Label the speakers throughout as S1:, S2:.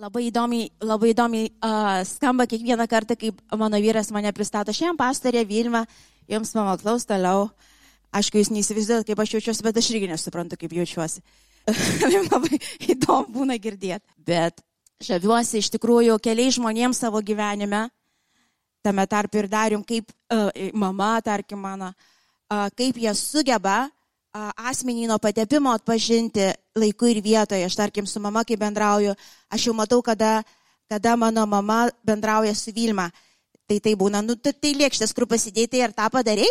S1: Labai įdomiai, labai įdomiai uh, skamba kiekvieną kartą, kaip mano vyras mane pristato. Šiandien pastorė Vilma, jums pamoklaus toliau. Aišku, jūs neįsivaizduojate, kaip aš jaučiuosi, bet aš irgi nesuprantu, kaip jaučiuosi. labai įdomu būna girdėti. Bet žaviuosi iš tikrųjų keliais žmonėms savo gyvenime, tame tarp ir darium, kaip uh, mama, tarkim mano, uh, kaip jie sugeba asmenį nuo patepimo atpažinti laiku ir vietoje. Aš tarkim su mama, kai bendrauju, aš jau matau, kada, kada mano mama bendrauja su Vilma. Tai tai būna, nu, tai, tai lėkštės, kur pasidėti ir tą padarai,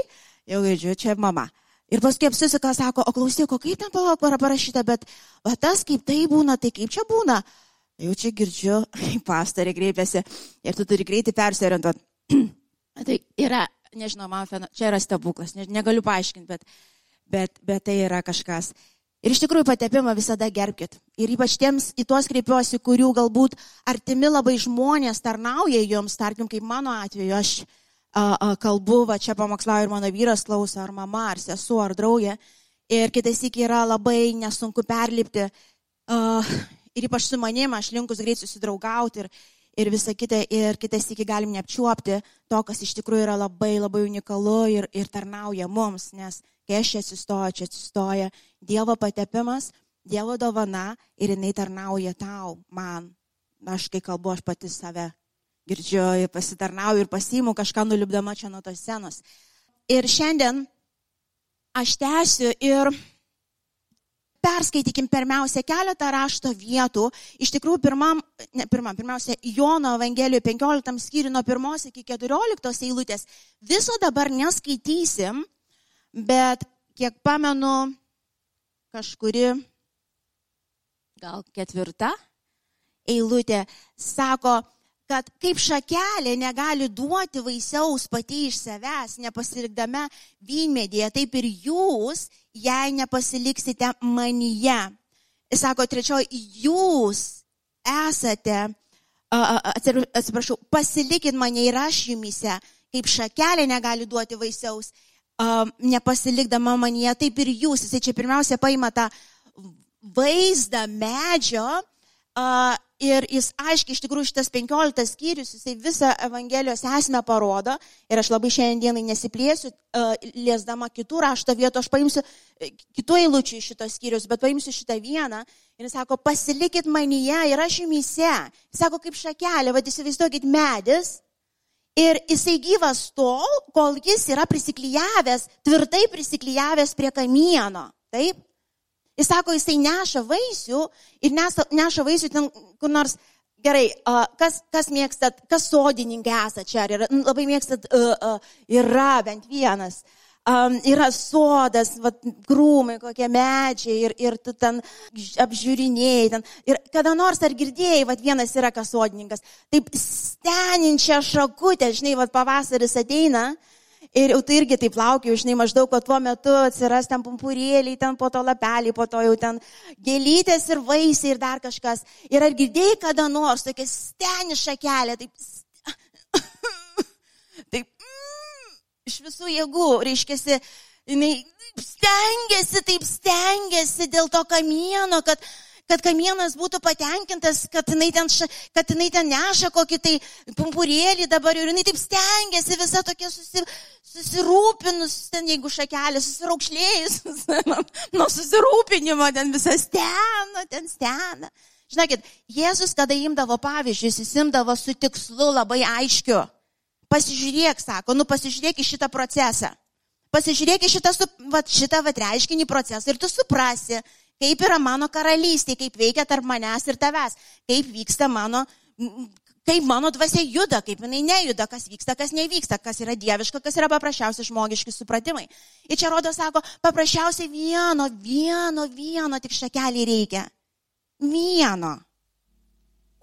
S1: jau girdžiu, čia mama. Ir paskui apsisuka, sako, o klausyk, o kaip ten palauk para parašyta, bet va tas kaip tai būna, tai kaip čia būna. Jau čia girdžiu, pastarė kreipiasi ir tu turi greitai persiorientuoti. tai yra, nežinau, man čia yra stebuklas, ne, negaliu paaiškinti, bet bet, bet tai yra kažkas. Ir iš tikrųjų patepimą visada gerbkite. Ir ypač tiems į tuos kreipiuosi, kurių galbūt artimi labai žmonės tarnauja jums, tarkim, kaip mano atveju, aš a, a, kalbu, va čia pamokslauju ir mano vyras klauso, ar mama, ar sesuo, ar draugė. Ir kitais iki yra labai nesunku perlipti. A, ir ypač su manim, aš linkus greit susidraugauti ir, ir visą kitą, ir kitais iki galim neapčiuopti to, kas iš tikrųjų yra labai labai unikalu ir, ir tarnauja mums, nes kai aš čia atsistoju, čia atsistoja Dievo patepimas, Dievo dovana ir jinai tarnauja tau, man. Aš kai kalbu, aš pati save girdžiu, pasitarnauju ir pasiimu kažką nulipdama čia nuo tos scenos. Ir šiandien aš tęsiu ir perskaitykim pirmiausia keletą rašto vietų. Iš tikrųjų, pirmam, ne pirmam, pirmiausia, Jono Evangelijoje 15 skyrių nuo 1 iki 14 eilutės. Viso dabar neskaitysim, bet kiek pamenu, kažkuri, gal ketvirta eilutė, sako, kad kaip šakelė negali duoti vaisiaus pati iš savęs, nepasilikdame vynmedėje, taip ir jūs, jei nepasiliksite manyje. Jis sako, trečioji, jūs esate, atsiprašau, pasilikit mane ir aš jumise, kaip šakelė negali duoti vaisiaus nepasilikdama manyje, taip ir jūs. Jisai čia pirmiausia paima tą vaizdą medžio ir jis aiškiai, iš tikrųjų šitas 15 skyrius, jisai visą Evangelijos esmę parodo ir aš labai šiandienai nesiplėsiu, liesdama kitų rašto vietų, aš paimsiu kitų eilučių iš šitos skyrius, bet paimsiu šitą vieną ir jis sako, pasilikit manyje ir aš jumise. Jis sako, kaip šakelė, vad įsivaizduokit medis Ir jisai gyvas tol, kol jis yra prisiklyjavęs, tvirtai prisiklyjavęs prie kamieno. Taip? Jis sako, jisai neša vaisių ir neša vaisių ten kur nors. Gerai, kas, kas mėgstat, kas sodininkai esate čia, ar yra, labai mėgstat, yra bent vienas. Uh, um, yra sodas, vat, krūmai, kokie medžiai ir, ir tu ten apžiūrinėjai. Ten. Ir kada nors ar girdėjai, vat, vienas yra kasodininkas, taip steninčia šakutė, žinai, vat, pavasaris ateina. Ir jau tai irgi taip laukiu, žinai, maždaug, kad tuo metu atsiras ten pumpurėliai, ten po to lapeliai, po to jau ten gėlytės ir vaisiai ir dar kažkas. Ir ar girdėjai kada nors tokia steni šakelė, taip, taip iš visų jėgų, reiškia, jinai stengiasi, taip stengiasi dėl to kamieno, kad, kad kamienas būtų patenkintas, kad jinai, ten, kad jinai ten neša kokį tai pumpurėlį dabar ir jinai taip stengiasi, visa tokia susi, susirūpinus, ten jeigu šakelė, susiraukšlėjus, nuo susirūpinimo, ten visas stena, ten stena. Žinokit, Jėzus, kada imdavo pavyzdžius, jis imdavo su tikslu labai aiškiu. Pasižiūrėk, sako, nu pasižiūrėk į šitą procesą. Pasižiūrėk į šitą, va, šitą va, reiškinį procesą ir tu suprasi, kaip yra mano karalystė, kaip veikia tarp manęs ir tavęs, kaip vyksta mano, kaip mano dvasia juda, kaip jinai nejuda, kas vyksta, kas nevyksta, kas yra dieviška, kas yra paprasčiausiai žmogiški supratimai. Ir čia rodo, sako, paprasčiausiai vieno, vieno, vieno tik šakelį reikia. Vieno.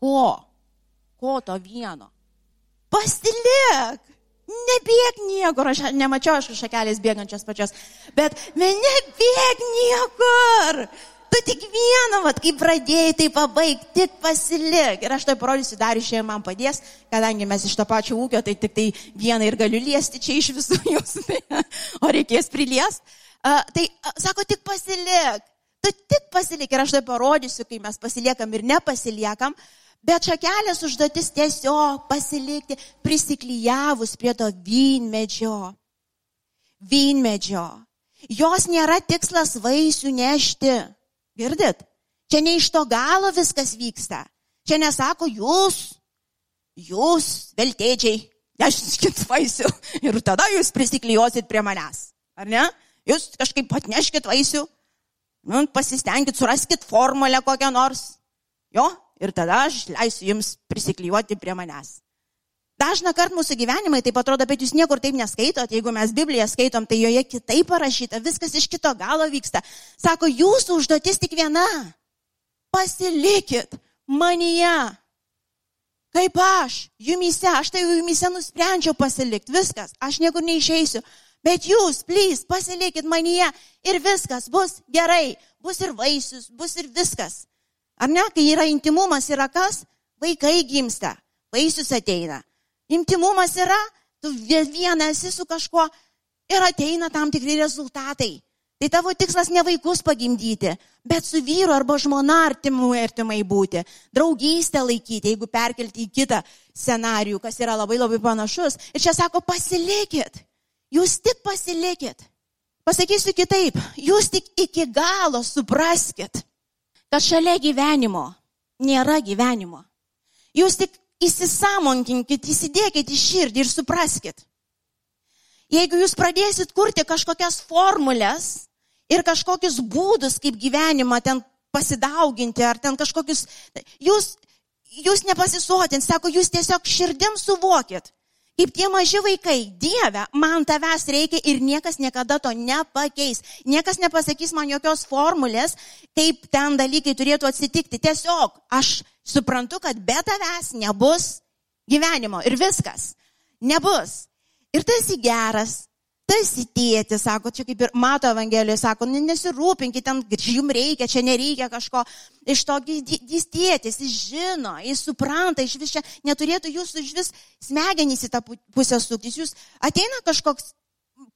S1: Ko? Ko to vieno? Pasilik, nebėg niekur, aš nemačiau aš šakelės bėgančios pačios, bet nebėg niekur. Tu tik vieną, vat, kaip pradėjai, tai pabaig, tik pasilik. Ir aš tai parodysiu, dar iš šiandien man padės, kadangi mes iš to pačio ūkio, tai tik tai vieną ir galiu liesti čia iš visų jūsų, tai, o reikės priliest. Uh, tai uh, sako, tik pasilik. Tu tik pasilik ir aš tai parodysiu, kai mes pasiliekam ir nepasiliekam. Bet šakelės užduotis tiesiog pasilikti prisiklyjavus prie to vynmedžio. Vynmedžio. Jos nėra tikslas vaisių nešti. Girdit? Čia ne iš to galo viskas vyksta. Čia nesako jūs, jūs, veltėdžiai, neškit vaisių ir tada jūs prisiklijuosit prie manęs. Ar ne? Jūs kažkaip atneškit vaisių, nu, pasistengit, suraskit formulę kokią nors. Jo, ir tada aš leisiu jums prisiklijuoti prie manęs. Dažna kart mūsų gyvenimai taip atrodo, bet jūs niekur taip neskaitot. Jeigu mes Bibliją skaitom, tai joje kitaip parašyta, viskas iš kito galo vyksta. Sako, jūsų užduotis tik viena. Pasilikit manyje. Kaip aš, jumise, aš tai jumise nusprendžiau pasilikti, viskas, aš niekur neišeisiu. Bet jūs, plys, pasilikit manyje ir viskas bus gerai, bus ir vaisius, bus ir viskas. Ar ne, kai yra intimumas, yra kas? Vaikai gimsta, vaisius ateina. Intimumas yra, tu vienas esi su kažkuo ir ateina tam tikri rezultatai. Tai tavo tikslas ne vaikus pagimdyti, bet su vyru arba žmona artimų artimai būti, draugystę laikyti, jeigu perkelti į kitą scenarijų, kas yra labai labai panašus. Ir čia sako, pasilikit, jūs tik pasilikit. Pasakysiu kitaip, jūs tik iki galo supraskit, kad šalia gyvenimo nėra gyvenimo. Jūs tik įsisamonkinkit, įsidėkit į širdį ir supraskit. Jeigu jūs pradėsit kurti kažkokias formulės ir kažkokius būdus, kaip gyvenimą ten pasidauginti, ar ten kažkokius, jūs, jūs nepasisotins, sako, jūs tiesiog širdim suvokit, kaip tie maži vaikai, Dieve, man tavęs reikia ir niekas niekada to nepakeis. Niekas nepasakys man jokios formulės, kaip ten dalykai turėtų atsitikti. Tiesiog aš suprantu, kad be tavęs nebus gyvenimo ir viskas. Nebus. Ir tu esi geras, tu esi tėtis, sako, čia kaip ir mato Evangelijoje, sako, nesirūpinkit, ten jums reikia, čia nereikia kažko. Iš to jis tėtis, jis žino, jis supranta, iš vis čia neturėtų jūsų iš vis smegenys į tą pusę suktis. Jūs ateina kažkoks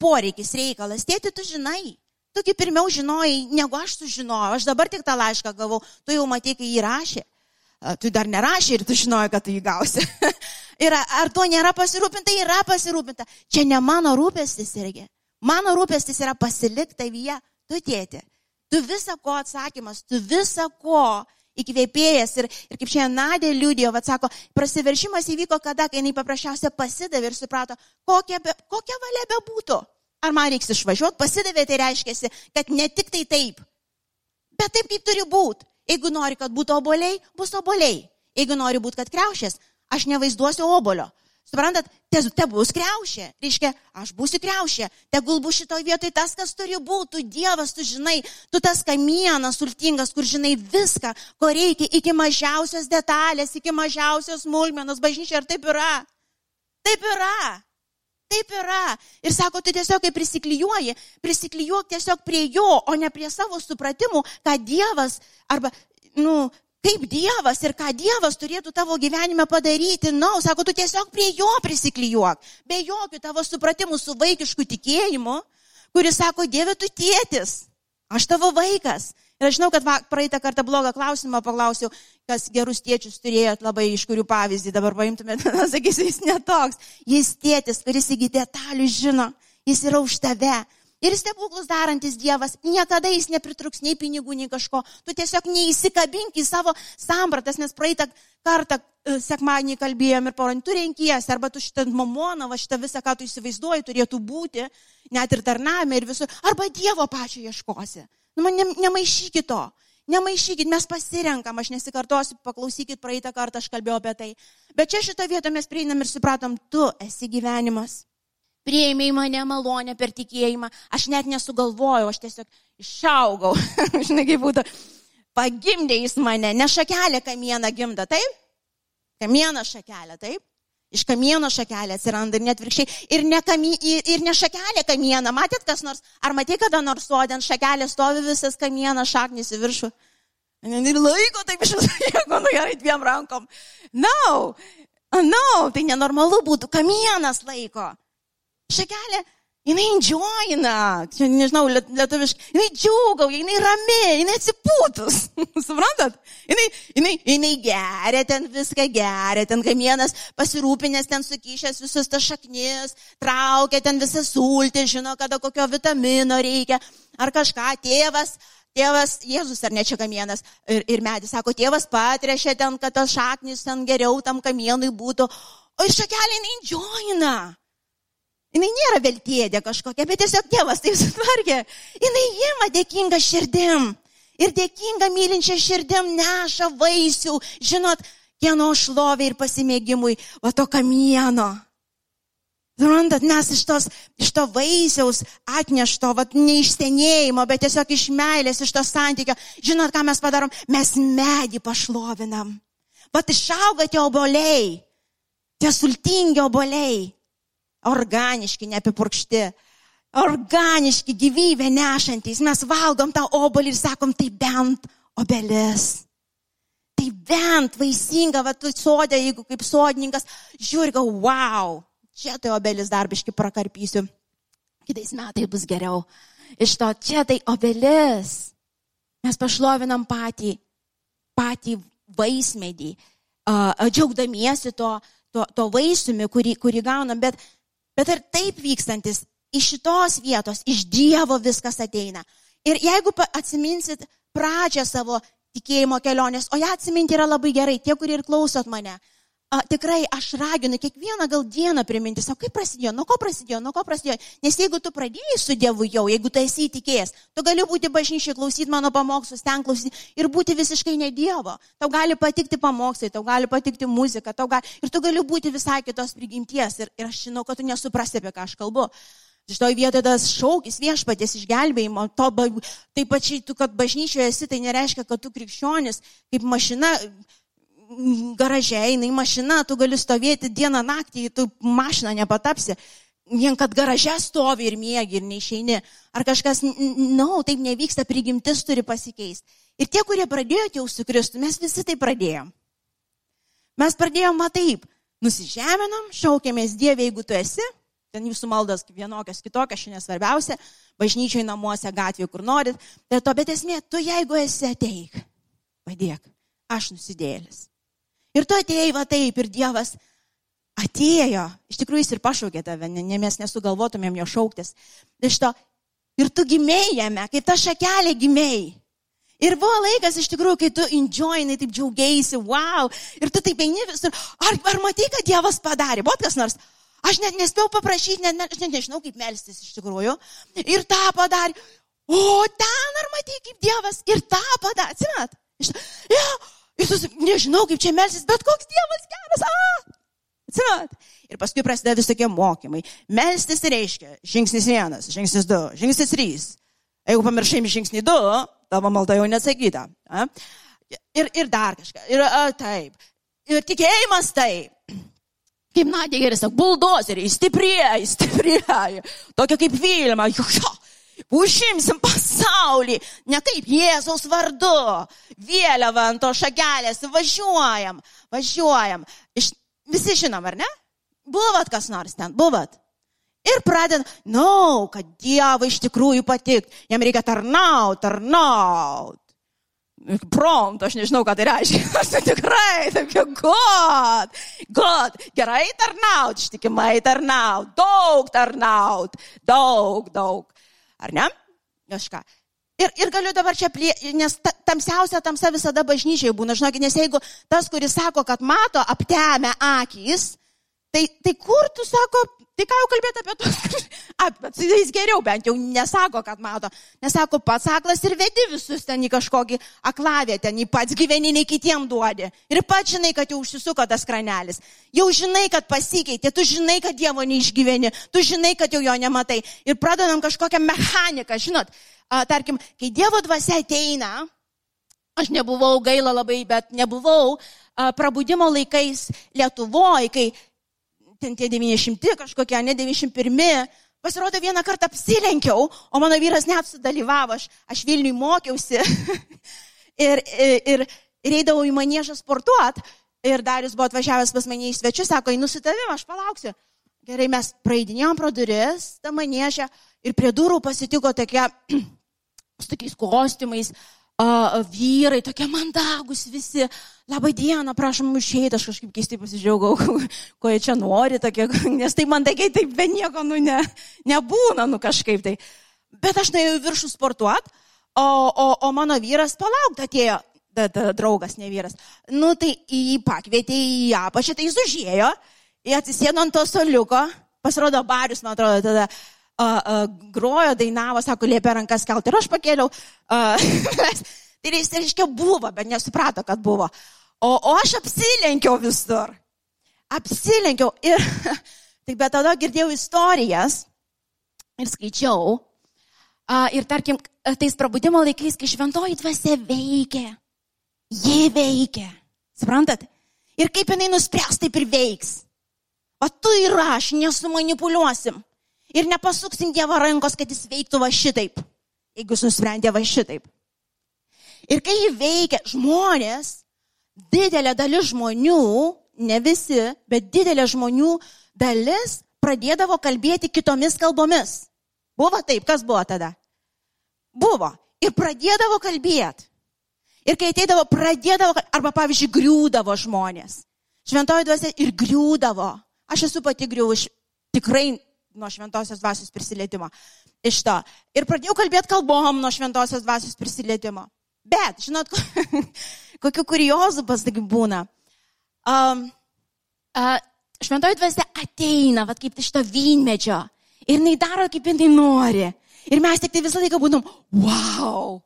S1: poreikis, reikalas, tėti, tu žinai. Tu kaip pirmiau žinojai, negu aš sužinojau. Aš dabar tik tą laišką gavau, tu jau matai, kai jį rašė tu dar nerašai ir tu žinoji, kad tu jį gausi. ir ar tuo nėra pasirūpinta, yra pasirūpinta. Čia ne mano rūpestis irgi. Mano rūpestis yra pasilikti tavyje, tu tėti. Tu visą ko atsakymas, tu visą ko įkvėpėjas. Ir, ir kaip šiandien Nadė liūdėjo, vad sako, prasiveršimas įvyko kada, kai jinai paprasčiausiai pasidavė ir suprato, kokia, be, kokia valia be būtų. Ar man reiks išvažiuoti, pasidavė, tai reiškia, kad ne tik tai taip, bet taip, kaip turi būti. Jeigu nori, kad būtų oboliai, bus oboliai. Jeigu nori būti, kad kreušės, aš nevaizduosiu obolio. Suprantat, te, te bus kreušė. Reiškia, aš būsiu kreušė. Tegul bus šitoje vietoje tas, kas turi būti. Tu Dievas, tu žinai, tu tas kamienas sultingas, kur žinai viską, ko reikia iki mažiausios detalės, iki mažiausios smulkmenos. Bažnyčia, ar taip yra? Taip yra. Taip yra. Ir sako, tu tiesiog kai prisiklyjuoji, prisiklyjuok tiesiog prie jo, o ne prie savo supratimų, ką Dievas arba, nu, kaip Dievas ir ką Dievas turėtų tavo gyvenime padaryti. Na, no, sako, tu tiesiog prie jo prisiklyjuok, be jokių tavo supratimų su vaikišku tikėjimu, kuris sako, Dieve, tu tėtis, aš tavo vaikas. Ir aš žinau, kad va, praeitą kartą blogą klausimą paklausiau, kas gerus tėčius turėjot labai iš kurių pavyzdį dabar paimtumėte, sakysiu, jis netoks. Jis tėtis, kuris iki detalių žino, jis yra už tave. Ir stebuklus darantis Dievas, niekada jis nepritruks nei pinigų, nei kažko. Tu tiesiog neįsikabink į savo sampratas, nes praeitą kartą e, sekmadienį kalbėjom ir porą, tu renkiesi, arba tu šitą mamoną, va šitą visą, ką tu įsivaizduoji, turėtų būti, net ir tarnavime ir visur, arba Dievo pačio ieškosi. Nu, man ne, nemaišykit to. Nemaišykit, mes pasirenkam, aš nesikartosiu, paklausykit, praeitą kartą aš kalbėjau apie tai. Bet čia šito vietą mes prieinam ir supratom, tu esi gyvenimas. Prieimė į mane malonę per tikėjimą. Aš net nesugalvojau, aš tiesiog išaugau. Žinai, kaip būtų. Pagimdė jis mane, ne šakelė kamieną gimda, taip? Kamieną šakelę, taip? Iš kamieno šakelė atsiranda ir net virkščiai. Ir ne, kami, ir ne šakelė kamieną. Matėt kas nors? Ar matė kada nors sodė ant šakelė stovi visas kamienas šaknis į viršų? Ir laiko taip iš viso, nu gerai, dviem rankom. No, no, tai nenormalu būtų. Kamienas laiko. Šakelė, Jinai enjoyina, čia nežinau, lietuviškai, jinai džiūgauja, jinai rami, jinai atsipūtus. Suprantat? Jinai, jinai, jinai geria ten viską, geria ten kamienas, pasirūpinęs ten sukišęs visus tas šaknis, traukia ten visą sultį, žino, kada kokio vitamino reikia, ar kažką, tėvas. Tėvas, Jėzus ar ne čia kamienas ir, ir medis, sako, tėvas patrešė ten, kad tas šaknis ten geriau tam kamienui būtų, o ir šakelė enjoyina. Jis nėra veltėdė kažkokia, bet tiesiog Dievas tai sutvarkė. Jis ima dėkinga širdim. Ir dėkinga mylinčia širdim neša vaisių, žinot, kieno šlovė ir pasimėgimui, o to kamieno. Suprantat, mes iš, tos, iš to vaisiaus atnešto, vat, ne iš senėjimo, bet tiesiog iš meilės, iš to santykio. Žinot, ką mes padarom? Mes medį pašlovinam. Vat išauga tie oboliai, tie sultingi oboliai organiški, neapipurkšti, organiški, gyvybę nešantis. Mes valgom tą obolį ir sakom, tai bent obelis. Tai bent vaisinga, va, tu sodė, jeigu kaip sodininkas, žiūri, gal, wow, čia tai obelis darbiški prakarpysiu. Kitais metais bus geriau. Iš to čia tai obelis. Mes pašlovinam patį, patį vaismedį, džiaugdamiesi to, to, to vaisiumi, kurį, kurį gaunam, bet Bet ir taip vykstantis iš šitos vietos, iš Dievo viskas ateina. Ir jeigu atsiminsit pradžią savo tikėjimo kelionės, o ją atsiminti yra labai gerai, tie, kurie ir klausot mane, a, tikrai aš raginu kiekvieną gal dieną priminti savo, kaip prasidėjo, nuo ko prasidėjo, nuo ko prasidėjo. Nes jeigu tu pradėjai su Dievu jau, jeigu tu esi įtikėjęs, tu gali būti bažnyčiai, klausyti mano pamokslus, ten klausyti ir būti visiškai ne Dievo. Tau gali patikti pamokslai, tau gali patikti muzika, tau gali, ir tu gali būti visai kitos prigimties. Ir, ir aš žinau, kad tu nesuprasi, apie ką aš kalbu. Šitoje vietoje tas šaukis viešpatės išgelbėjimo, to, taip pačiai tu, kad bažnyčioje esi, tai nereiškia, kad tu krikščionis kaip mašina garaže, eina į mašiną, tu gali stovėti dieną naktį, tu mašiną nepatapsi. Vien kad garaže stovi ir mėgi ir neišeini. Ar kažkas, na, no, taip nevyksta, prigimtis turi pasikeisti. Ir tie, kurie pradėjo jau su Kristu, mes visi tai pradėjom. Mes pradėjom taip, nusižeminam, šaukėmės Dievė, jeigu tu esi, ten jūsų maldas vienokios, kitokios, šiandien svarbiausia, bažnyčiai, namuose, gatvėje, kur norit. Bet to, bet esmė, tu jeigu esi ateik, padėk, aš nusidėlis. Ir tu atėjai va taip ir Dievas atėjo. Iš tikrųjų jis ir pašaukė tave, ne, ne mes nesugalvotumėm jo šauktis. Iš to, ir tu gimėjame, kaip ta šakelė gimėjai. Ir buvo laikas iš tikrųjų, kai tu enjoyinai, taip džiaugiaisi, wow. Ir tu taip eini visur. Ar, ar matai, kad Dievas padarė? Buvo kas nors? Aš net nespėjau paprašyti, net, net, aš net nežinau, kaip melstis iš tikrųjų. Ir tą padarė. O ten ar matai, kaip Dievas ir tą padarė. Atsimenat? Ja, Ir tu nežinau, kaip čia melsis, bet koks Dievas geras. A! Atsinat. Ir paskui prasideda visokie mokymai. Melstis reiškia žingsnis vienas, žingsnis du, žingsnis trys. Jeigu pamiršai žingsnį du, tavo malda jau nesakyta. A? Ir, ir dar kažką. Ir a, taip. Ir tikėjimas taip. Kaip Nadė gerai sako, buldozeriai, stiprieji, stiprieji. Tokia kaip Vilma. Jo, jo, Užimsim pasaulį, ne kaip Jėzaus vardu. Vėliava ant to šakelės, važiuojam, važiuojam. Iš, visi žinom, ar ne? Buvot kas nors ten, buvot. Ir pradeda, na, no, kad Dievui iš tikrųjų patik, jam reikia tarnaut, tarnaut. Prompt, aš nežinau, ką tai reiškia. Aš tai tikrai, tokia, God, God, gerai tarnaut, ištikimai tarnaut, daug tarnaut, daug, daug ar ne? Kažką. Ir, ir galiu dabar čia, plie, nes ta, tamsiausia tamsa visada bažnyčiai būna, žinokit, nes jeigu tas, kuris sako, kad mato aptemę akis, tai, tai kur tu sako, tai ką jau kalbėti apie tos, apie, jis geriau bent jau nesako, kad mato, nesako pats aklas ir vedi visus ten į kažkokį aklavietę, nei pats gyveni, nei kitiem duodi. Ir pats žinai, kad jau užsisuko tas kranelis. Jau žinai, kad pasikeitė, tu žinai, kad Dievo neišgyveni, tu žinai, kad jau jo nematai. Ir pradedam kažkokią mechaniką, žinot, a, tarkim, kai Dievo dvasia ateina, aš nebuvau gaila labai, bet nebuvau prabudimo laikais Lietuvoje, kai ten tie 900 kažkokie, ne 91, pasirodo vieną kartą apsilenkiau, o mano vyras net sudalyvavo, aš, aš Vilniui mokiausi ir, ir, ir eidavau į manėžą sportuot. Ir Darius buvo atvažiavęs pas mane į svečius, sako, einu su tavimi, aš palauksiu. gerai, mes praeidinėjom pro duris, tą manėžę ir prie durų pasitiko tokie, su tokiais kostiumais, uh, vyrai, tokie mandagus visi. Labą dieną, prašom išeiti, aš kažkaip keistai pasižiūrėjau, ko jie čia nori, tokie, nes tai mandagiai taip be nieko, nu, ne, nebūna, nu kažkaip tai. Bet aš nuėjau viršų sportuot, o, o, o mano vyras palaukti atėjo, da, da, draugas, ne vyras. Nu tai jį pakvietė į apačią, tai jis užėjo, jis atsisėdo ant to soliuko, pasirodo barius, man atrodo, tada uh, grojo, dainavo, sako, liepė rankas kelti. Ir aš pakėliau. Tai jis reiškia buvo, bet nesuprato, kad buvo. O, o aš apsilenkiau visur. Apsilenkiau. Ir tik bet tada girdėjau istorijas ir skaičiau. Uh, ir tarkim, tais prabudimo laikais, kai šventoji dvasia veikia, ji veikia. Suprantat? Ir kaip jinai nuspręs, taip ir veiks. O tu ir aš nesumanipuliuosim. Ir nepasuksim Dievo rankos, kad jis veiktų va šitaip, jeigu jis nusprendė va šitaip. Ir kai jį veikia žmonės, didelė dalis žmonių, ne visi, bet didelė žmonių dalis pradėdavo kalbėti kitomis kalbomis. Buvo taip, kas buvo tada? Buvo. Ir pradėdavo kalbėti. Ir kai ateidavo, pradėdavo, arba pavyzdžiui, griūdavo žmonės. Šventoji dvasia ir griūdavo. Aš esu pati griuvu iš tikrai nuo šventosios dvasios prisilietimo. Iš to. Ir pradėjau kalbėti kalbom nuo šventosios dvasios prisilietimo. Bet, žinot, kokiu kuriozu pasakyk būna. Um, uh, šventoji dvasia ateina, vad kaip iš to vynmedžio. Ir jinai daro, kaip jinai nori. Ir mes tik tai visą laiką būtum, wow,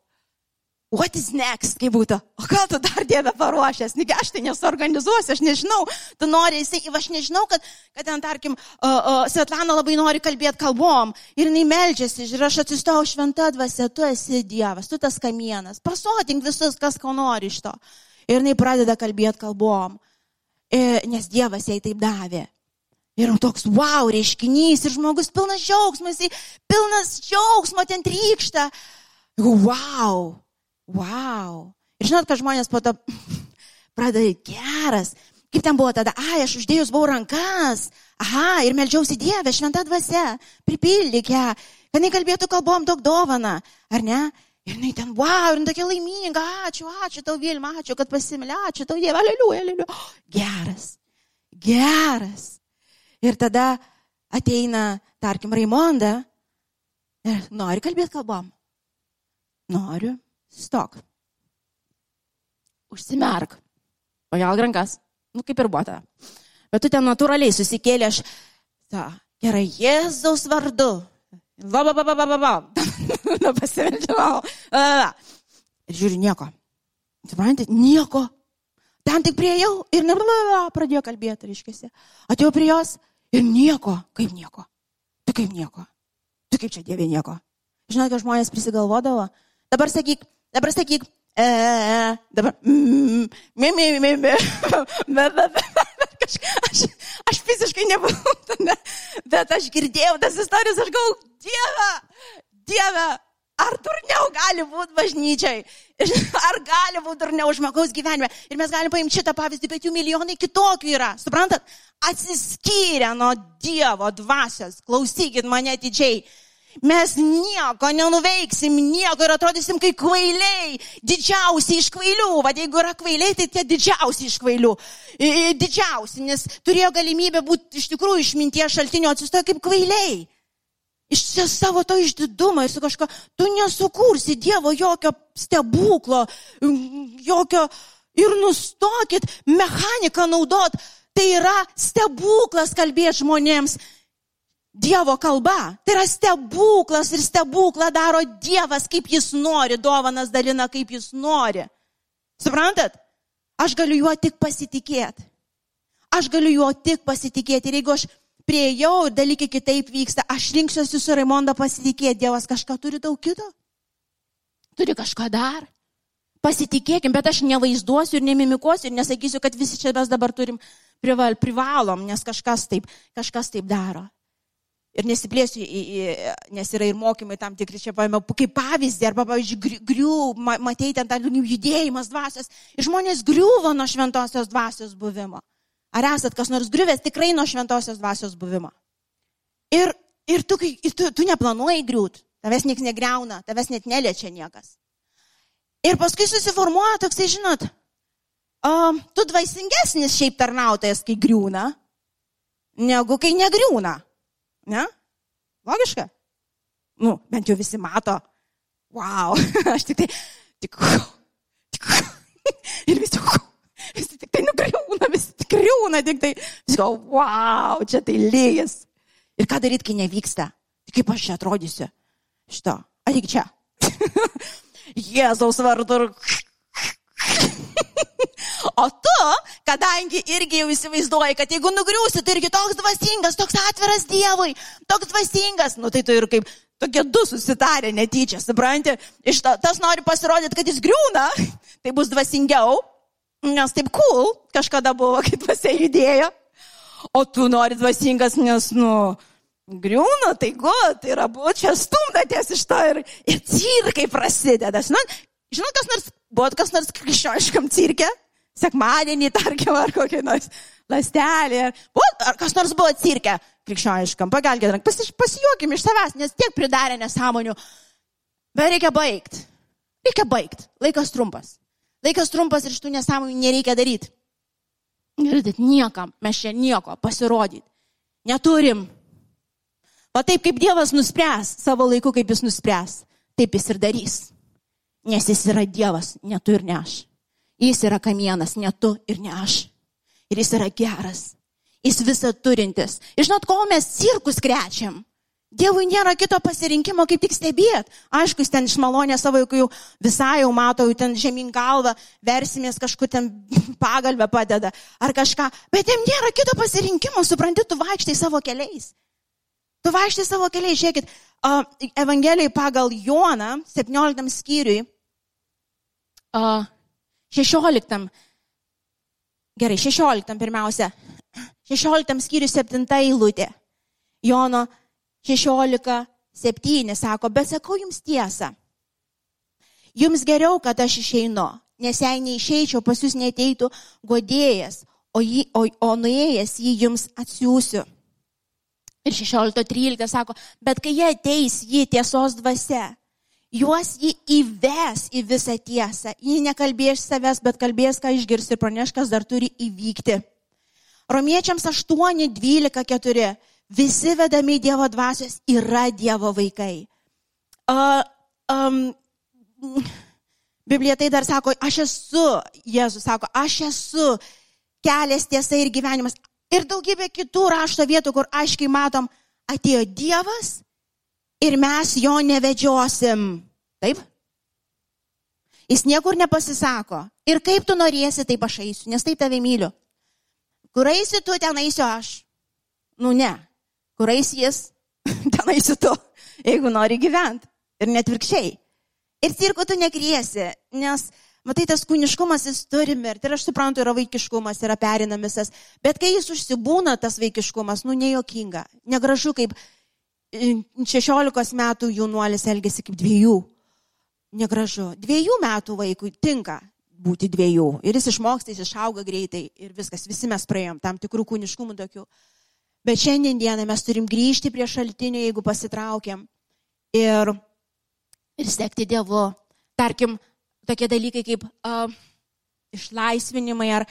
S1: what is next, kaip būtų, o ką tu dar Dieve paruošęs, negi aš tai nesuorganizuosiu, aš nežinau, tu nori, jisai, aš nežinau, kad, kad ten, tarkim, uh, uh, Svetlana labai nori kalbėti kalbom ir jinai melžiasi ir aš atsistojau šventą dvasę, tu esi Dievas, tu tas kamienas, pasotink visus, kas ko nori iš to. Ir jinai pradeda kalbėti kalbom, e, nes Dievas jai taip davė. Ir toks wow reiškinys ir žmogus pilnas džiaugsmo, jisai pilnas džiaugsmo ten trykšta. Wow, Wow. Ir žinot, kad žmonės po to pradeda geras. Kaip ten buvo tada, ai, aš uždėjus buvau rankas, aha, ir melžiausi Dievę, šventą dvasę, pripildyk ją, kad jinai kalbėtų kalbom daug dovana, ar ne? Ir jinai ten, wow, ir tokia laiminga, ačiū, ačiū tau Vilma, ačiū, kad pasimilė, ačiū tau Dieve, aleliuja, aleliuja. Geras, geras. Ir tada ateina, tarkim, Raimonda ir nori kalbėti kalbom. Noriu. Stok. Užsimerk. Pagelk rankas. Nu, kaip ir buvo ta. Bet tu ten natūraliai susikėlė aš. Ta, gerai, Jėzaus vardu. Va, va, va, va, va, va, va. Nu, pasimeldžiau. Ir žiūri, nieko. Suprantate, nieko. Ten tik prieėjau ir nebla, pradėjo kalbėti, reiškia. Atėjau prie jos ir nieko. Kaip nieko? Tu kaip nieko? Tu kaip čia dievė nieko? Žinot, kad žmonės prisigalvodavo. Dabar sakyk, Dabar sakyk, e, dabar, mm, mi, mi, mi, mi, aš, aš fiziškai nebuvau tame, bet aš girdėjau tas istorijas, aš galvoju, Dieve, Dieve, ar durniau gali būti bažnyčiai, ar gali būti durniau žmogaus gyvenime. Ir mes galime paimti šitą pavyzdį, bet jų milijonai kitokių yra, suprantat, atsiskyrę nuo Dievo dvasios, klausykit mane atidžiai mes nieko nenuveiksim, nieko ir atrodysim kaip kvailiai, didžiausi iš kvailių, vad jeigu yra kvailiai, tai tie didžiausi iš kvailių, didžiausi, nes turėjo galimybę būti iš tikrųjų išminties šaltinio atsistoję kaip kvailiai. Iš savo to išdidumo ir su kažko, tu nesukursi Dievo jokio stebuklo, jokio ir nustokit mechaniką naudot. Tai yra stebuklas kalbėti žmonėms, Dievo kalba. Tai yra stebuklas ir stebuklą daro Dievas, kaip jis nori, dovanas dalina, kaip jis nori. Suprantat? Aš galiu juo tik pasitikėti. Aš galiu juo tik pasitikėti. Ir jeigu aš prieėjau ir dalykai kitaip vyksta, aš rinksiuosi su Raimonda pasitikėti. Dievas kažką turi daug kito. Turi kažką dar. Pasitikėkim, bet aš nevaizduosiu ir nemimikuosiu ir nesakysiu, kad visi čia mes dabar turim prival, privalom, nes kažkas taip, kažkas taip daro. Ir nesiplėsiu, į, į, nes yra ir mokymai tam tikri, čia paėmiau kaip pavyzdį, arba, pavyzdžiui, grių, matei ten tą judėjimas dvasios. Ir žmonės griuvo nuo šventosios dvasios buvimo. Ar esat kas nors griuvęs tikrai nuo šventosios dvasios buvimo? Ir, ir, tu, tu, tu neplanuoji griūt, tavęs niekas negreuna, tavęs net neliečia niekas. Ir paskui susiformuoja toksai, žinot, um, tu dvasingesnis šiaip tarnautojas, kai griūna, negu kai negriūna. Ne? Logiška? Nu, bent jau visi mato. Wow, aš tik tai, tik, tik, ir visi, visi tik tai nugriūna, visi tik griūna, tik tai, visi go, wow, čia tai lyjas. Ir ką daryti, kai nevyksta? Tai kaip aš čia atrodysiu? Šito, ateik čia. Jėzaus vardu. O tu, kadangi irgi jau įsivaizduoji, kad jeigu nugriūsi, tai irgi toks dvasingas, toks atviras Dievui, toks dvasingas, nu tai tu ir kaip tokie du susitarė netyčia, supranti, iš to, tas nori pasirodyti, kad jis griūna, tai bus dvasingiau, nes taip cool kažkada buvo, kai dvasia judėjo, o tu nori dvasingas, nes, nu, griūna, tai go, tai yra buvo čia stumdatės iš to ir, ir cirkai prasideda. Žinot, žinot, kas nors, buvo kas nors krikščioniškam cirke, sekmadienį, tarkim, ar kokį nors lastelį, ar, ar kas nors buvo cirke krikščioniškam, pagalkite, pas, pasijuokim iš savęs, nes tiek pridarė nesąmonių. Bet reikia baigti. Reikia baigti. Laikas trumpas. Laikas trumpas ir šitų nesąmonių nereikia daryti. Girdit, niekam mes čia nieko pasirodyti. Neturim. O taip kaip Dievas nuspręs savo laiku, kaip jis nuspręs, taip jis ir darys. Nes jis yra Dievas, ne tu ir ne aš. Jis yra kamienas, ne tu ir ne aš. Ir jis yra geras. Jis visą turintis. Ir žinot, ko mes cirkus krečiam? Dievui nėra kito pasirinkimo, kaip tik stebėt. Aišku, jis ten iš malonės savo, jeigu jau visai jau mato, jau ten žemyn galvą, versimės kažkur ten pagalbę padeda ar kažką. Bet jam nėra kito pasirinkimo, supranti, tu vaikštai savo keliais. Tu vaikštai savo keliais, žiūrėkit, Evangelijai pagal Joną, 17 skyriui, uh, 16, gerai, 16 pirmiausia, 16 skyriui 7 eilutė. Jono 16, 7 sako, bet sakau jums tiesą. Jums geriau, kad aš išeinu, nes jei neišeičiau, pas jūs neteitų godėjas, o, jį, o, o nuėjęs jį jums atsiųsiu. Ir 16.13 sako, bet kai jie ateis, jį tiesos dvasia, juos jį įves į visą tiesą. Jį nekalbės savęs, bet kalbės, ką išgirs ir praneš, kas dar turi įvykti. Romiečiams 8, 12, 4. Visi vedami Dievo dvasios yra Dievo vaikai. Uh, um, Biblija tai dar sako, aš esu, Jėzus sako, aš esu kelias tiesa ir gyvenimas. Ir daugybė kitų rašto vietų, kur aiškiai matom, atėjo Dievas ir mes jo nevedžiosim. Taip? Jis niekur nepasisako. Ir kaip tu norėsi, taip aš eisiu, nes taip tave myliu. Kur eisi tu, ten eisiu aš. Nu ne. Kur eisi jis, ten eisi tu, jeigu nori gyventi. Ir net virkščiai. Ir cirko tu nekriesi, nes Matai, tas kūniškumas jis turi mirti. Ir aš suprantu, yra vaikiškumas, yra perinamisas. Bet kai jis užsibūna, tas vaikiškumas, nu, nejuokinga. Negražu, kaip 16 e, metų jaunuolis elgesi kaip dviejų. Negražu. Dviejų metų vaikui tinka būti dviejų. Ir jis išmoksta, jis išauga greitai. Ir viskas, visi mes praėjom tam tikrų kūniškumų tokių. Bet šiandieną mes turim grįžti prie šaltinio, jeigu pasitraukiam. Ir, ir sekti Dievu. Tarkim, tokie dalykai kaip uh, išlaisvinimai ar,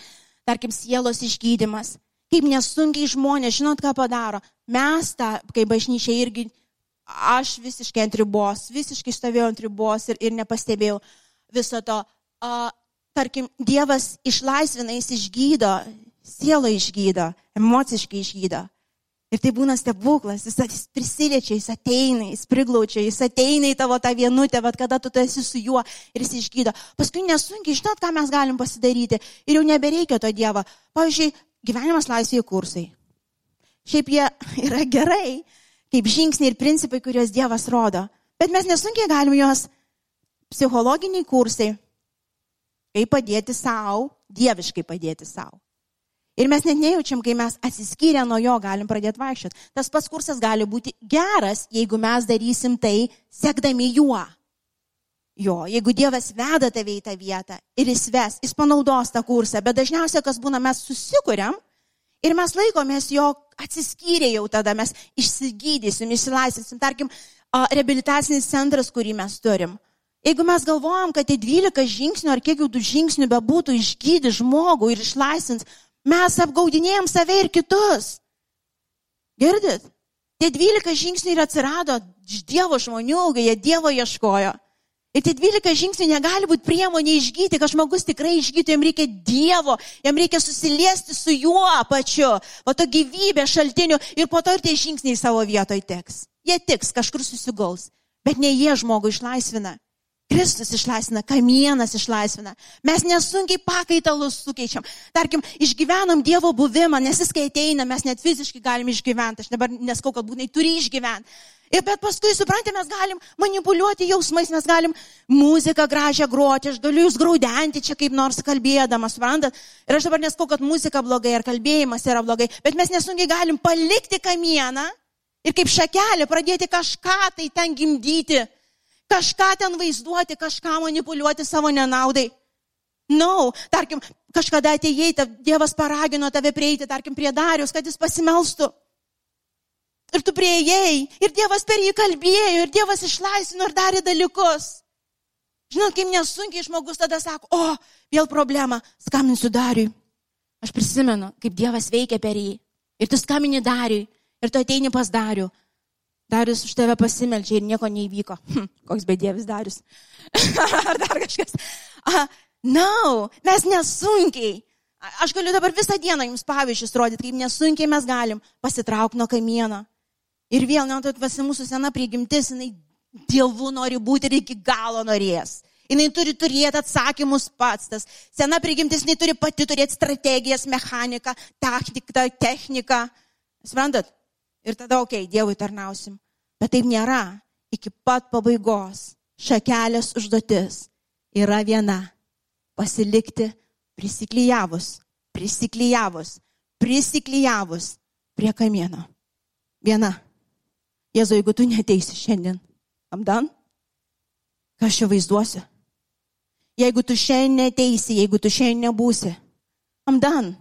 S1: tarkim, sielos išgydymas. Kaip nesunkiai žmonės, žinot, ką padaro. Mes tą, kaip bažnyčia irgi, aš visiškai ant ribos, visiškai stovėjau ant ribos ir, ir nepastebėjau viso to. Uh, tarkim, Dievas išlaisvina, jis išgydo, sielą išgydo, emociškai išgydo. Ir tai būna stebuklas, jis, jis prisiliečia, jis ateina, jis priglaučia, jis ateina į tavo tą vienutę, bet kada tu esi su juo ir jis išgydo. Paskui nesunkiai, žinot, ką mes galim pasidaryti ir jau nebereikia to Dievo. Pavyzdžiui, gyvenimas laisvėje kursai. Šiaip jie yra gerai, kaip žingsniai ir principai, kuriuos Dievas rodo. Bet mes nesunkiai galim juos psichologiniai kursai, kaip padėti savo, dieviškai padėti savo. Ir mes net nejaučiam, kai mes atsiskyrę nuo jo galim pradėti vaikščioti. Tas pats kursas gali būti geras, jeigu mes darysim tai sekdami juo. Jo, jeigu Dievas veda tave į tą vietą ir jis ves, jis panaudos tą kursą, bet dažniausiai, kas būna, mes susikuriam Ir mes laikomės jo atsiskyrę jau tada, mes išsigydysim, išsilaisvinsim, tarkim, rehabilitacinis centras, kurį mes turim. Jeigu mes galvojam, kad tie 12 žingsnių ar kiek jau tų žingsnių bebūtų išgydyti žmogų ir išlaisvins, mes apgaudinėjom save ir kitus. Girdit? Tie 12 žingsnių ir atsirado iš Dievo žmonių, kai jie Dievo ieškojo. Ir tie 12 žingsnių negali būti priemonė išgyti, kad žmogus tikrai išgytų, jam reikia Dievo, jam reikia susiliesti su juo pačiu, o to gyvybės šaltiniu ir po to ir tie žingsniai savo vietoje teks. Jie tiks, kažkur susigaus, bet ne jie žmogų išlaisvina. Kristus išlaisvina, kamienas išlaisvina. Mes nesunkiai pakaitalus sukeičiam. Tarkim, išgyvenam Dievo buvimą, nes jis kai ateina, mes net fiziškai galim išgyventi. Aš dabar neskau, kad būtinai turi išgyventi. Ir bet paskui, suprantate, mes galim manipuliuoti jausmais, mes galim muziką gražią groti, aš galiu jūs graudenti čia kaip nors kalbėdamas, suprantat. Ir aš dabar neskau, kad muzika blogai ar kalbėjimas yra blogai, bet mes nesunkiai galim palikti kamieną ir kaip šakelį pradėti kažką tai ten gimdyti, kažką ten vaizduoti, kažką manipuliuoti savo nenaudai. Na, no, tarkim, kažkada atėjai, Dievas paragino tave prieiti, tarkim, prie Darius, kad jis pasimelstų. Ir tu prieėjai, ir Dievas per jį kalbėjo, ir Dievas išlaisvino ir darė dalykus. Žinot, kaip nesunkiai žmogus tada sako, o, vėl problema, skambinsiu Dariui. Aš prisimenu, kaip Dievas veikia per jį. Ir tu skambini Dariui, ir tu ateini pas Darių. Darius už tave pasimeldžia ir nieko neįvyko. Hm, koks bedievis Darius. Ar dar kažkas. Uh, no, mes nesunkiai. Aš galiu dabar visą dieną jums pavyzdžius rodyti, kaip nesunkiai mes galim pasitraukti nuo kamieno. Ir vėl, ne, tai visi mūsų sena prigimtis, jinai dievų nori būti ir iki galo norės. Jinai turi turėti atsakymus pats. Tas sena prigimtis, jinai turi pati turėti strategijas, mechaniką, taktiką, techniką. Suprantat? Ir tada, okei, okay, Dievui tarnausim. Bet taip nėra. Iki pat pabaigos šakelės užduotis yra viena. Pasilikti prisiklyjavus, prisiklyjavus, prisiklyjavus prie kamieno. Viena. Jėzu, jeigu tu neteisi šiandien, amdan, ką aš čia vaizduosiu? Jeigu tu šiandien neteisi, jeigu tu šiandien nebūsi, amdan.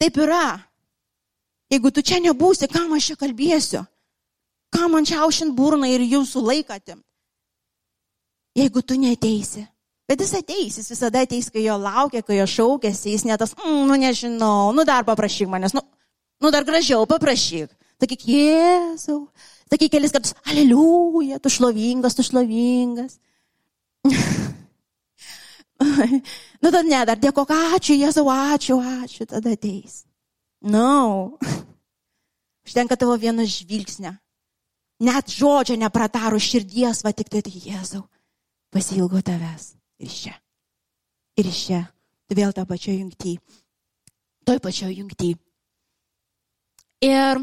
S1: Taip yra. Jeigu tu čia nebūsi, kam aš čia kalbėsiu? Kam man čia aušint burną ir jūsų laiką atimti? Jeigu tu neteisi. Bet jis ateis, jis visada ateis, kai jo laukia, kai jo šaukėsi, jis netas, mm, nu nežinau, nu dar paprašyk manęs, nu, nu dar gražiau paprašyk. Sakyk, Jėzau. Sakyk kelis kartus, aleliuja, tu šlovingas, tu šlovingas. nu, tad ne, dar dėkok, ačiū, Jėzau, ačiū, ačiū, tada ateis. No. Užtenka tavo vieno žvilgsnio. Net žodžio neprataro širdies, va tik tai, tai Jėzau, pasilgo tavęs. Ir čia. Ir čia. Tu vėl tą pačią jungtį. Toj pačioj jungtį. Ir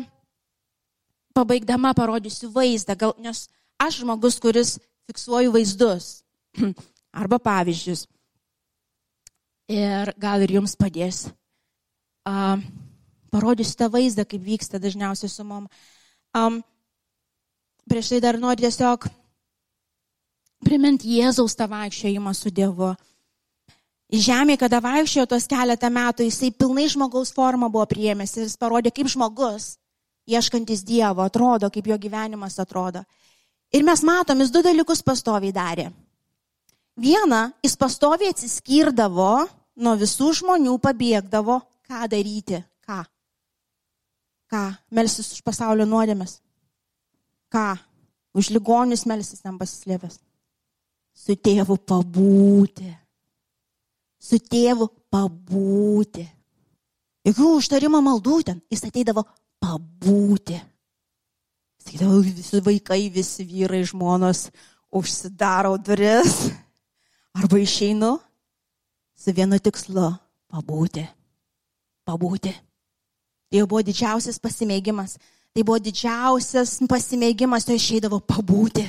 S1: pabaigdama parodysiu vaizdą, gal, nes aš žmogus, kuris fiksuoju vaizdus arba pavyzdžius. Ir gal ir jums padės. Uh, parodysiu tą vaizdą, kaip vyksta dažniausiai su mom. Um, prieš tai dar noriu tiesiog priminti Jėzaus tą vaikščiojimą su Dievu. Žemė, kada vaikščiojo tos keletą metų, jisai pilnai žmogaus formą buvo priėmęs ir jis parodė, kaip žmogus ieškantis Dievo, atrodo, kaip jo gyvenimas atrodo. Ir mes matom, jis du dalykus pastoviai darė. Viena, jis pastoviai atsiskirdavo nuo visų žmonių, pabėgdavo, ką daryti, ką. Ką, melsis už pasaulio nuodėmės. Ką, už ligonius melsis ten pasislėpęs. Su tėvu pabūti. Su tėvu pabūti. Jokių užtarimo maldų ten. Jis ateidavo pabūti. Sakydavau, visi vaikai, visi vyrai, žmonos užsidaro duris. Arba išeinu su vienu tikslu - pabūti. Pabūti. Tai buvo didžiausias pasimėgimas. Tai buvo didžiausias pasimėgimas, tai išeidavo pabūti.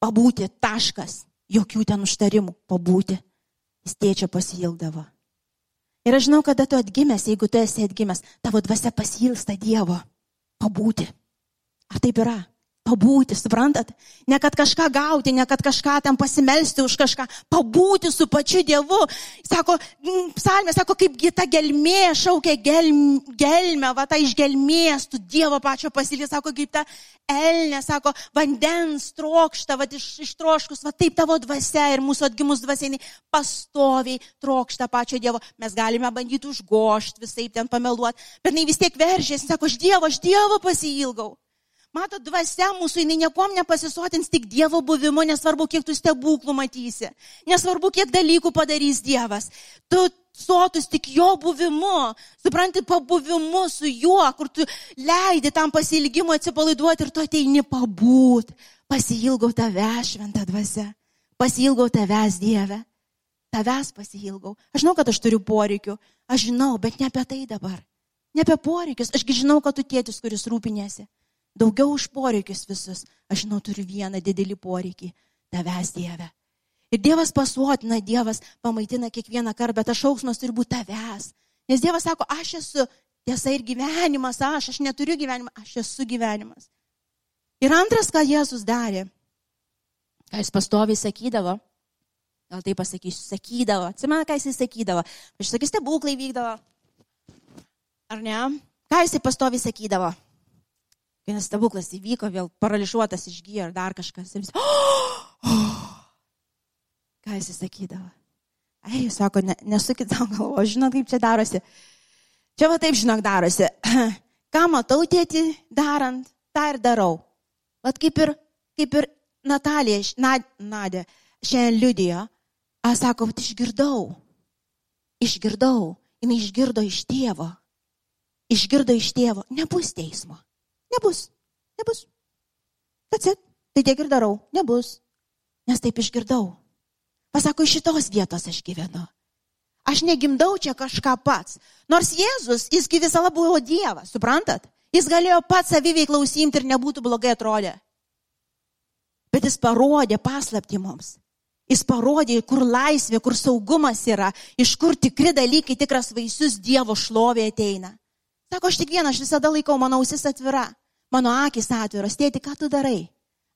S1: Pabūti, taškas. Jokių ten užtarimų. Pabūti. Jis tėčio pasilgdavo. Ir aš žinau, kada tu atgimęs, jeigu tu esi atgimęs, tavo dvasia pasilsta Dievo. Pabūti. Ar taip yra? Pabūti, suprantat? Ne kad kažką gauti, ne kad kažką ten pasimelsti už kažką, pabūti su pačiu Dievu. Sako, psalmė, sako, kaip gita gelmė šaukia gelm, gelmę, va ta iš gelmės, tu Dievo pačio pasilį, sako, kaip ta elnė, sako, vandens trokšta, va iš, ištroškus, va taip tavo dvasia ir mūsų atgimus dvasiai pastoviai trokšta pačio Dievo. Mes galime bandyti užgošti, visai ten pameluoti, bet jinai vis tiek veržėsi, sako, aš Dievo, aš Dievo pasiilgau. Mato, dvasia mūsų, jinai niekom nepasisotins tik Dievo buvimu, nesvarbu, kiek tu stebuklų matysi, nesvarbu, kiek dalykų padarys Dievas. Tu sotus tik jo buvimu, supranti, pabuvimu su juo, kur tu leidi tam pasilgimui atsipalaiduoti ir tu ateini pabūt. Pasilgau tave, šventą dvasę. Pasilgau tavęs, Dieve. Tavęs pasilgau. Aš žinau, kad aš turiu poreikių. Aš žinau, bet ne apie tai dabar. Ne apie poreikius. Ašgi žinau, kad tu tėtis, kuris rūpinėsi daugiau už poreikius visus. Aš žinau, turiu vieną didelį poreikį - tavęs Dieve. Ir Dievas pasuotina, Dievas pamaitina kiekvieną kartą, bet tas šauksmas turi būti tavęs. Nes Dievas sako, aš esu tiesa ir gyvenimas, aš, aš neturiu gyvenimą, aš esu gyvenimas. Ir antras, ką Jėzus darė, ką jis pastoviai sakydavo, gal tai pasakysiu, sakydavo, atsimena, ką jis sakydavo, aš sakysiu, stebuklai vykdavo, ar ne? Ką jis pastoviai sakydavo? Vienas stebuklas įvyko, vėl paralyžiuotas išgyja ar dar kažkas. Ir jis, oh, oh. Ką jis sakydavo? Ai, jis sako, ne, nesukit savo galvo, žinot, kaip čia darosi. Čia va taip, žinok, darosi. Ką matau tėti darant, tą ir darau. Vat kaip ir, kaip ir Natalija, Nad, Nadė, šiandien liudijo, aš sako, vat išgirdau. Išgirdau. Jis išgirdo iš tėvo. Išgirdo iš tėvo. Nebus teismo. Nebus. Nebus. Atsit. Tai tiek ir darau. Nebus. Nes taip išgirdau. Pasako, iš šitos vietos aš gyvenu. Aš negimdau čia kažką pats. Nors Jėzus, jis visą laiką buvo Dievas, suprantat? Jis galėjo pats saviveiklą užsiimti ir nebūtų blogai atrodę. Bet jis parodė paslapti mums. Jis parodė, kur laisvė, kur saugumas yra, iš kur tikri dalykai, tikras vaisius Dievo šlovė ateina. Sako, aš tik vieną, aš visada laikau, mano ausis atvira, mano akis atviros, tėti, ką tu darai?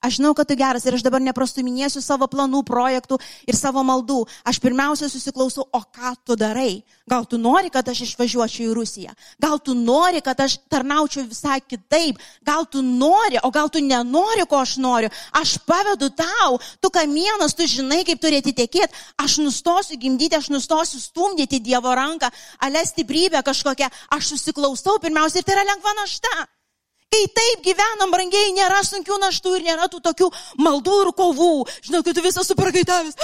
S1: Aš žinau, kad tu geras ir aš dabar neprastuminėsiu savo planų, projektų ir savo maldų. Aš pirmiausia susiklausau, o ką tu darai? Gal tu nori, kad aš išvažiuočiau į Rusiją? Gal tu nori, kad aš tarnaučiau visai kitaip? Gal tu nori, o gal tu nenori, ko aš noriu? Aš pavedu tau, tu kamienas, tu žinai, kaip turėti tekėti. Aš nustosiu gimdyti, aš nustosiu stumdyti Dievo ranką, ale stiprybę kažkokią. Aš susiklausau pirmiausia ir tai yra lengva našta. Kai taip gyvenam, brangiai, nėra sunkių naštų ir nėra tų tokių maldų ir kovų. Žinau, kad tu visas supergaitavęs.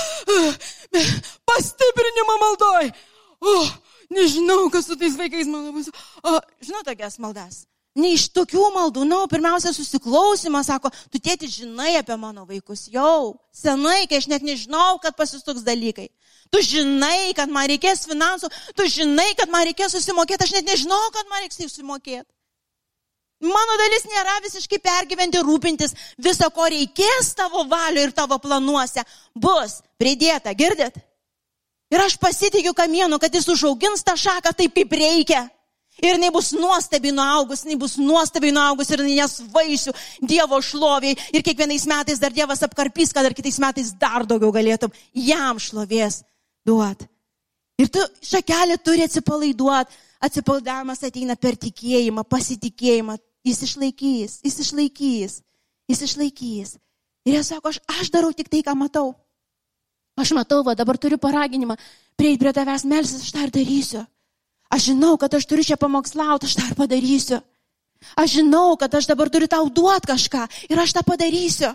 S1: Pastiprinimo maldoj. O, nežinau, kas su tais vaikais mano bus. O, žinau tokias maldas. Ne iš tokių maldų, na, nu, pirmiausia, susiklausimas, sako, tu tėti žinai apie mano vaikus. Jau, senai, kai aš net nežinau, kad pasisuks dalykai. Tu žinai, kad man reikės finansų, tu žinai, kad man reikės susimokėti, aš net nežinau, kad man reiks susimokėti. Mano dalis nėra visiškai pergyventi, rūpintis, viso ko reikės tavo valio ir tavo planuose. Bus pridėta, girdit? Ir aš pasitikiu kamienu, kad jis užaugins tą šaką taip, kaip reikia. Ir jinai bus nuostabiai nuaugus, jinai bus nuostabiai nuaugus ir jinai nes vaisių Dievo šloviai. Ir kiekvienais metais dar Dievas apkarpys, kad dar kitais metais dar daugiau galėtum jam šlovės duoti. Ir tu šakelė turi atsipalaiduoti. Atsipalaidavimas ateina per tikėjimą, pasitikėjimą, Jis išlaikys, jis išlaikys, jis išlaikys. Ir jie sako, aš, aš darau tik tai, ką matau. Aš matau, va dabar turiu paraginimą, prieiti prie tavęs melsis, aš tą ir darysiu. Aš žinau, kad aš turiu čia pamokslauti, aš tą ir padarysiu. Aš žinau, kad aš dabar turiu tau duoti kažką ir aš tą padarysiu.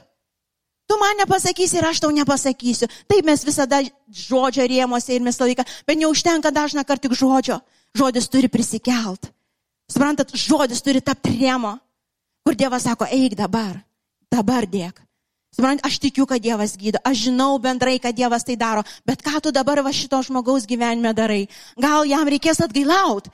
S1: Tu man nepasakysi ir aš tau nepasakysiu. Taip mes visada žodžio rėmose ir mes laiką, bet neužtenka dažna kart tik žodžio. Žodis turi prisikelt. Suprantat, žodis turi tapti rėmo, kur Dievas sako, eik dabar, dabar dėk. Suprantat, aš tikiu, kad Dievas gydo, aš žinau bendrai, kad Dievas tai daro, bet ką tu dabar va šito žmogaus gyvenime darai? Gal jam reikės atgailaut?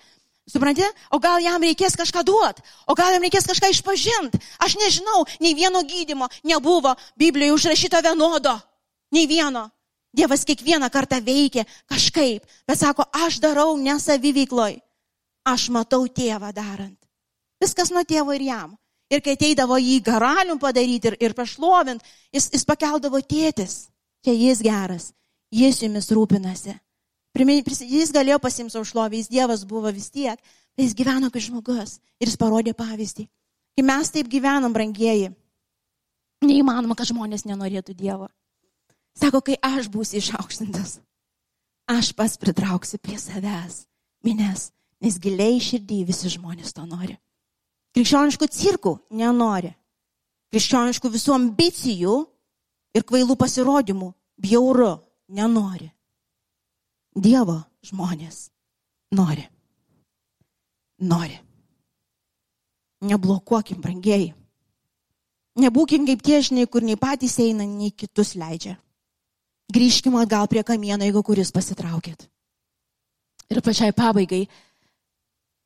S1: Suprantate? O gal jam reikės kažką duoti, o gal jam reikės kažką išpažinti. Aš nežinau, nei vieno gydimo nebuvo Biblijoje užrašyto vienodo. Nei vieno. Dievas kiekvieną kartą veikia kažkaip, bet sako, aš darau nesaviveikloj. Aš matau tėvą darant. Viskas nuo tėvo ir jam. Ir kai ateidavo jį karalium padaryti ir, ir pašlovint, jis, jis pakeldavo tėtis. Čia jis geras, jis jumis rūpinasi. Jis galėjo pasimti savo šlovę, jis Dievas buvo vis tiek, bet jis gyveno kaip žmogus ir jis parodė pavyzdį. Kai mes taip gyvenam, brangieji, neįmanoma, kad žmonės nenorėtų Dievo. Sako, kai aš būsiu išaukštintas, aš pas pritrauksiu prie savęs minės, nes giliai širdį visi žmonės to nori. Krikščioniškų cirkų nenori. Krikščioniškų visų ambicijų ir kvailų pasirodymų bjauru nenori. Dievo žmonės nori. Nori. Neblokuokim, brangiai. Nebūkim kaip tie žinai, kur nei patys eina, nei kitus leidžia. Grįžkime atgal prie kamieno, jeigu kuris pasitraukėt. Ir pačiai pabaigai,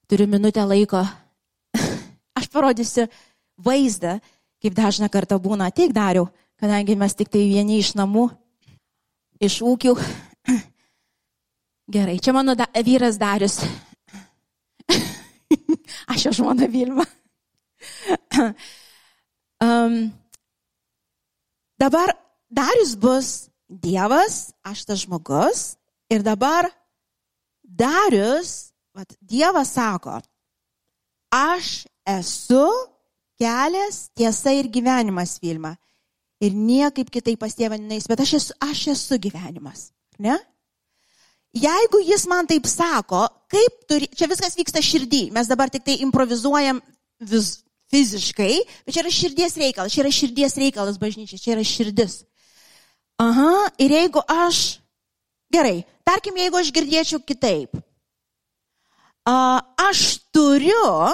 S1: turiu minutę laiko, aš parodysiu vaizdą, kaip dažna kartą būna, tiek dariau, kadangi mes tik tai vieni iš namų, iš ūkių. Gerai, čia mano da, vyras Darius. aš jo žmona Vilma. um, dabar Darius bus Dievas, aš tas žmogus ir dabar Darius, vat, Dievas sako, aš esu kelias, tiesa ir gyvenimas Vilma. Ir niekaip kitaip pas tėvą neįs, bet aš esu, aš esu gyvenimas. Ne? Jeigu jis man taip sako, kaip turi, čia viskas vyksta širdį, mes dabar tik tai improvizuojam vis, fiziškai, bet čia yra širdies reikalas, čia yra širdies reikalas bažnyčia, čia yra širdis. Aha, ir jeigu aš, gerai, tarkim, jeigu aš girdėčiau kitaip, aš turiu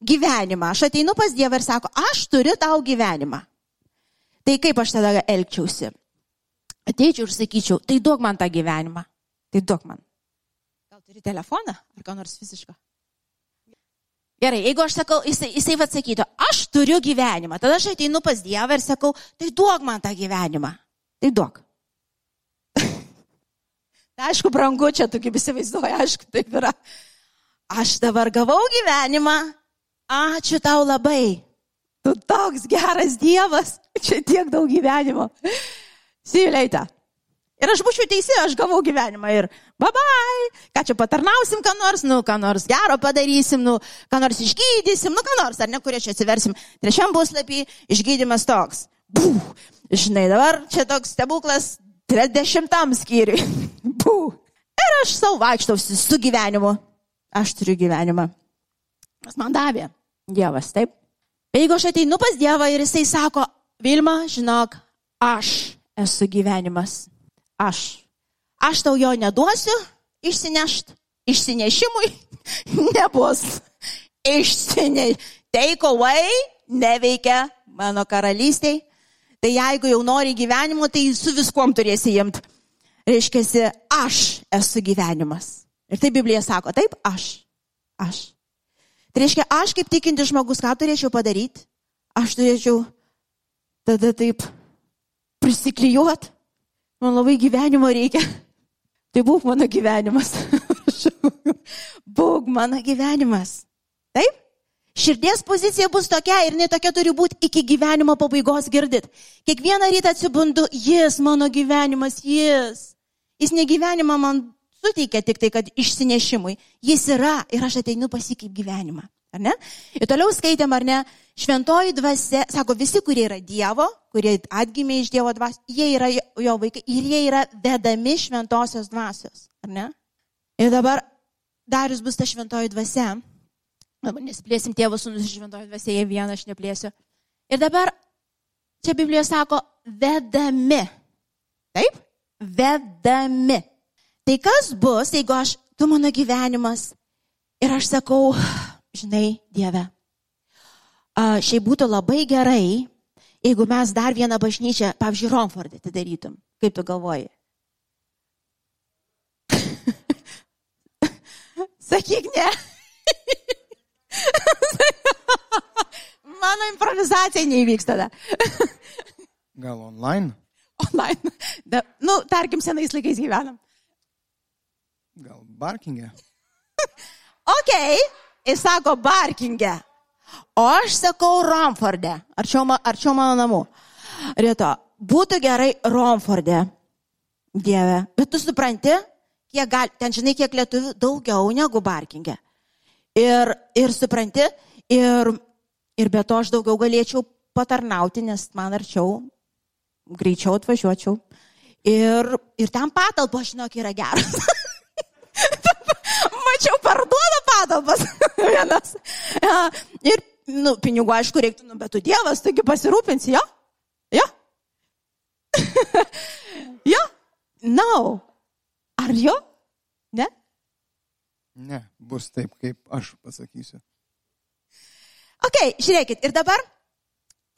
S1: gyvenimą, aš ateinu pas Dievą ir sako, aš turiu tau gyvenimą. Tai kaip aš tada elgčiausi? Ateičiau ir sakyčiau, tai duok man tą gyvenimą. Tai duok man. Gal turi telefoną ar ką nors fiziško? Gerai, jeigu aš sakau, jisai, jisai atsakytų, aš turiu gyvenimą, tada aš ateinu pas Dievą ir sakau, tai duok man tą gyvenimą. Tai duok. tai aišku, brangu, čia tu kaip įsivaizduoji, aišku, taip yra. Aš dabar gavau gyvenimą, ačiū tau labai. Tu toks geras Dievas, čia tiek daug gyvenimo. Siūleita. Ir aš būčiau teisė, aš gavau gyvenimą ir babai, ką čia patarnausim, ką nors, nu, ką nors gero padarysim, nu, ką nors išgydysim, nu, ką nors, ar ne, kurie čia atsiversim. Trečiam puslapį išgydymas toks. Bū, žinai, dabar čia toks stebuklas 30 skyriui. Bū. Ir aš savo vaikštausi su gyvenimu. Aš turiu gyvenimą. Kas man davė? Dievas, taip? Bet jeigu aš ateinu pas Dievą ir jisai sako, Vilma, žinok, aš esu gyvenimas. Aš. Aš tau jo neduosiu išsinešt. Išsinešimui nebus. Išsineš. Take away neveikia mano karalystėje. Tai jeigu jau nori gyvenimo, tai su viskuom turėsi imti. Reiškia, aš esu gyvenimas. Ir tai Biblija sako, taip, aš. Aš. Tai reiškia, aš kaip tikinti žmogus, ką turėčiau padaryti? Aš turėčiau tada taip prisiklijuot. Man labai gyvenimo reikia. Tai būk mano gyvenimas. būk mano gyvenimas. Taip? Širdies pozicija bus tokia ir ne tokia turi būti iki gyvenimo pabaigos girdit. Kiekvieną rytą atsibundu, jis mano gyvenimas, jis. Jis negyvenimą man suteikia tik tai, kad išsinešimui. Jis yra ir aš ateinu pas jį kaip gyvenimą. Ar ne? Ir toliau skaitėm, ar ne, šventoji dvasia, sako, visi, kurie yra Dievo, kurie atgimė iš Dievo dvasios, jie yra jo vaikai ir jie yra vedami šventosios dvasios. Ar ne? Ir dabar Darius bus ta šventoji dvasia Dabar nesiplėsim tėvo sūnus šventojo dvasėje vieną, aš neplėsiu. Ir dabar čia Biblija sako, vedami. Taip? Vedami. Tai kas bus, jeigu aš, tu mano gyvenimas ir aš sakau, žinai, Dieve, a, šiaip būtų labai gerai, jeigu mes dar vieną bažnyčią, pavyzdžiui, Romfordė atidarytum. Kaip tu galvoji? Sakyk ne. Mano improvizacija neįvyks tada.
S2: Gal online?
S1: Online. Da, nu, tarkim, senais laikais gyvenam.
S2: Gal barkingė?
S1: ok, jis sako barkingė. O aš sakau Romforde, arčiau, arčiau mano namų. Rito, būtų gerai Romforde. Dieve, bet tu supranti, kiek gal, ten žinai, kiek lietuvių daugiau negu Barkingė. Ir, ir supranti, ir, ir be to aš daugiau galėčiau patarnauti, nes man arčiau, greičiau atvažiuočiau. Ir, ir ten patalpos, žinok, yra geras. Mačiau, parduoda patalpas vienas. Ir, nu, pinigų aišku reiktų, nu, bet tu Dievas, taigi pasirūpinsi, jo? Jo? jo? No. Ar jo? Ne?
S2: Ne, bus taip, kaip aš pasakysiu.
S1: Ok, žiūrėkit, ir dabar,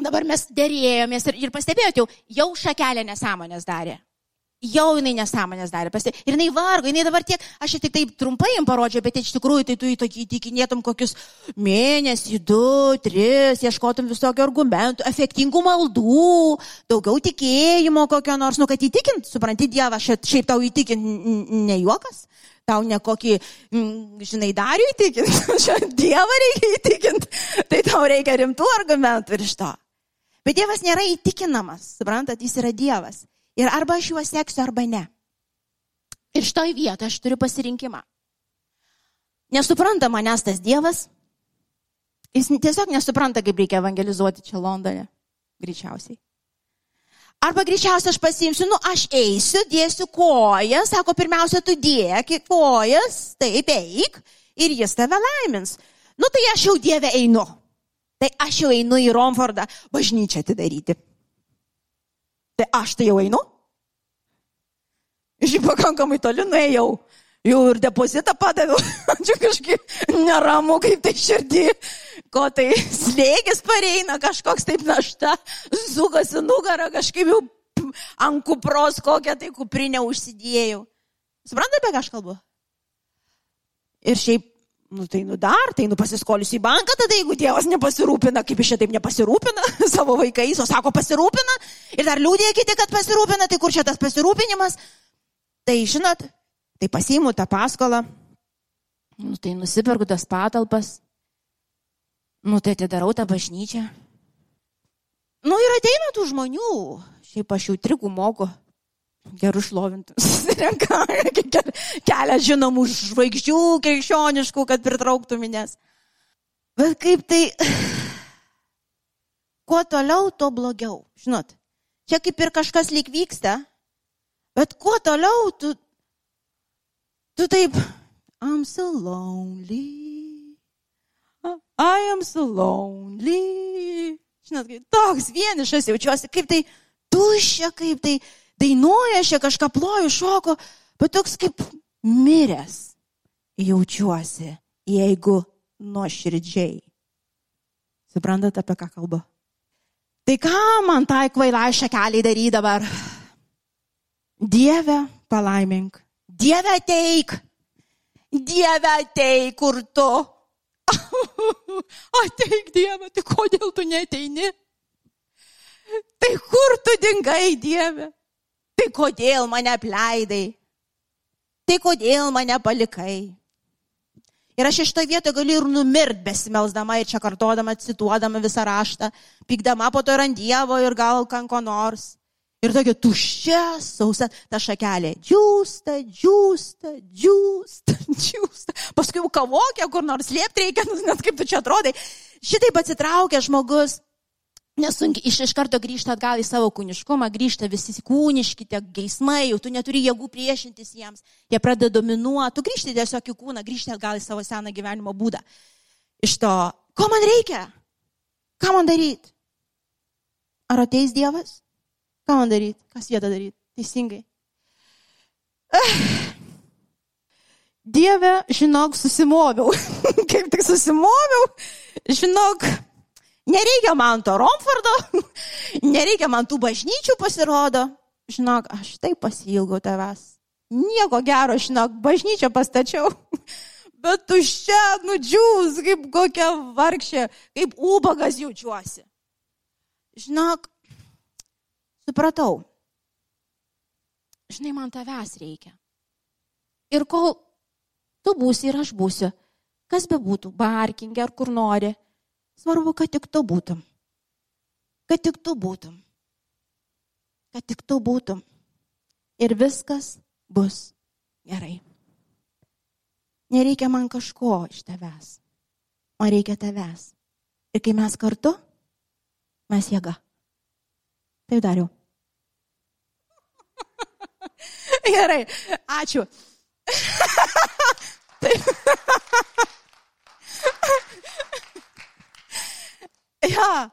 S1: dabar mes dėrėjomės ir, ir pastebėjote, jau, jau šakelė nesąmonės darė. Jau jinai nesąmonės darė. Pastebė, ir jinai vargo, jinai dabar tiek, aš tik taip trumpai jam parodžiau, bet iš tikrųjų tai tu į tokį įtikinėtum kokius mėnesį, du, tris, ieškotum visokių argumentų, efektingų maldų, daugiau tikėjimo kokio nors, nu kad įtikint, supranti Dievą, šiaip, tau įtikint ne juokas, tau ne kokį, žinai, darių įtikinti, čia Dievą reikia įtikinti, tai tau reikia rimtų argumentų ir iš to. Bet Dievas nėra įtikinamas, suprantat, jis yra Dievas. Ir arba aš juos seksiu, arba ne. Ir šitoj vietoje aš turiu pasirinkimą. Nesupranta manęs tas Dievas. Jis tiesiog nesupranta, kaip reikia evangelizuoti čia Londone. Greičiausiai. Arba greičiausiai aš pasiimsiu, nu aš eisiu, dėsiu kojas, sako, pirmiausia, tu dėk kojas, taip eik ir jis tave laimins. Nu tai aš jau Dieve einu. Tai aš jau einu į Romfordą bažnyčią atidaryti. Tai aš tai jau einu. Žiūrėk, pakankamai toli nuėjau. Jau ir depozitą padaviau. Čia kažkaip neramu, kaip tai širdį. Ko tai slėgis pareina, kažkoks taip našta. Sukasi nugarą, kažkaip jau ant kupros kokią tai kuprinę užsidėjau. Suprantate, apie ką aš kalbu? Ir šiaip, nu tai nu dar, tai nu pasiskolius į banką, tada jeigu Dievas nepasirūpina, kaip iš čia taip nepasirūpina savo vaikais, o sako pasirūpina ir dar liūdė kiti, kad pasirūpina, tai kur čia tas pasirūpinimas? Tai žinot, tai pasiimu tą paskolą, nu tai nusipirku tas patalpas, nu tai atidarau tą bažnyčią. Nu ir ateina tų žmonių, šiaip aš jau trigų moku, gerų šlovintų, susirenka kelią žinomų žvaigždžių krikščioniškų, kad pritrauktų minės. Bet kaip tai, kuo toliau, tuo blogiau, žinot. Čia kaip ir kažkas lyg vyksta, bet kuo toliau, tu, tu taip, I'm so lonely, I am so lonely. Žinot, kaip toks vienišas jaučiuosi, kaip tai tuščia, kaip tai dainuoja, čia kažką ploju, šoko, bet toks kaip miręs jaučiuosi, jeigu nuoširdžiai. Suprantate, apie ką kalba? Tai ką man tai kvailai šakeliai daryti dabar? Dieve, palaimink. Dieve ateik. Dieve ateik, kur tu. Ateik, Dieve, tai kodėl tu neteini? Tai kur tu dingai, Dieve? Tai kodėl mane apleidai? Tai kodėl mane palikai? Ir aš iš to vietoje galiu ir numirt besimelsdama ir čia kartodama, cituodama visą raštą, pykdama po to ir ant Dievo ir gal kan ko nors. Ir tokia tuščia, sausa, ta šakelė. Džiūsta, džiūsta, džiūsta, džiūsta. Paskui jau kavokia, kur nors liepti reikia, net kaip tu čia atrodai. Šitaip atsitraukia žmogus. Nesunkiai iš, iš karto grįžta atgal į savo kūniškumą, grįžta visi kūniški tie geismai, jau tu neturi jėgų priešintis jiems, jie pradeda dominuoti, tu grįžti tiesiog į kūną, grįžti atgal į savo seną gyvenimo būdą. Iš to, ko man reikia? Ką man daryti? Ar ateis Dievas? Ką man daryti? Kas vietą daryti? Teisingai. Eh. Dieve, žinok, susimoviau. Kaip tik susimoviau, žinok, nereikia man to Romfordo, nereikia man tų bažnyčių pasirodo. Žinok, aš taip pasilgau tavęs. Nieko gero, žinok, bažnyčią pastačiau. Bet tuščia, nudžiūs, kaip kokia vargšė, kaip ubagas jaučiuosi. Žinok, supratau. Žinai, man tavęs reikia. Ir kol tu būsi ir aš būsiu, kas be būtų, barkingė ar kur nori, Svarbu, kad tik tu būtum. Kad tik tu būtum. Kad tik tu būtum. Ir viskas bus gerai. Nereikia man kažko iš tavęs. Man reikia tavęs. Ir kai mes kartu, mes jėga. Taip dariau. Gerai, ačiū. Taip. ja.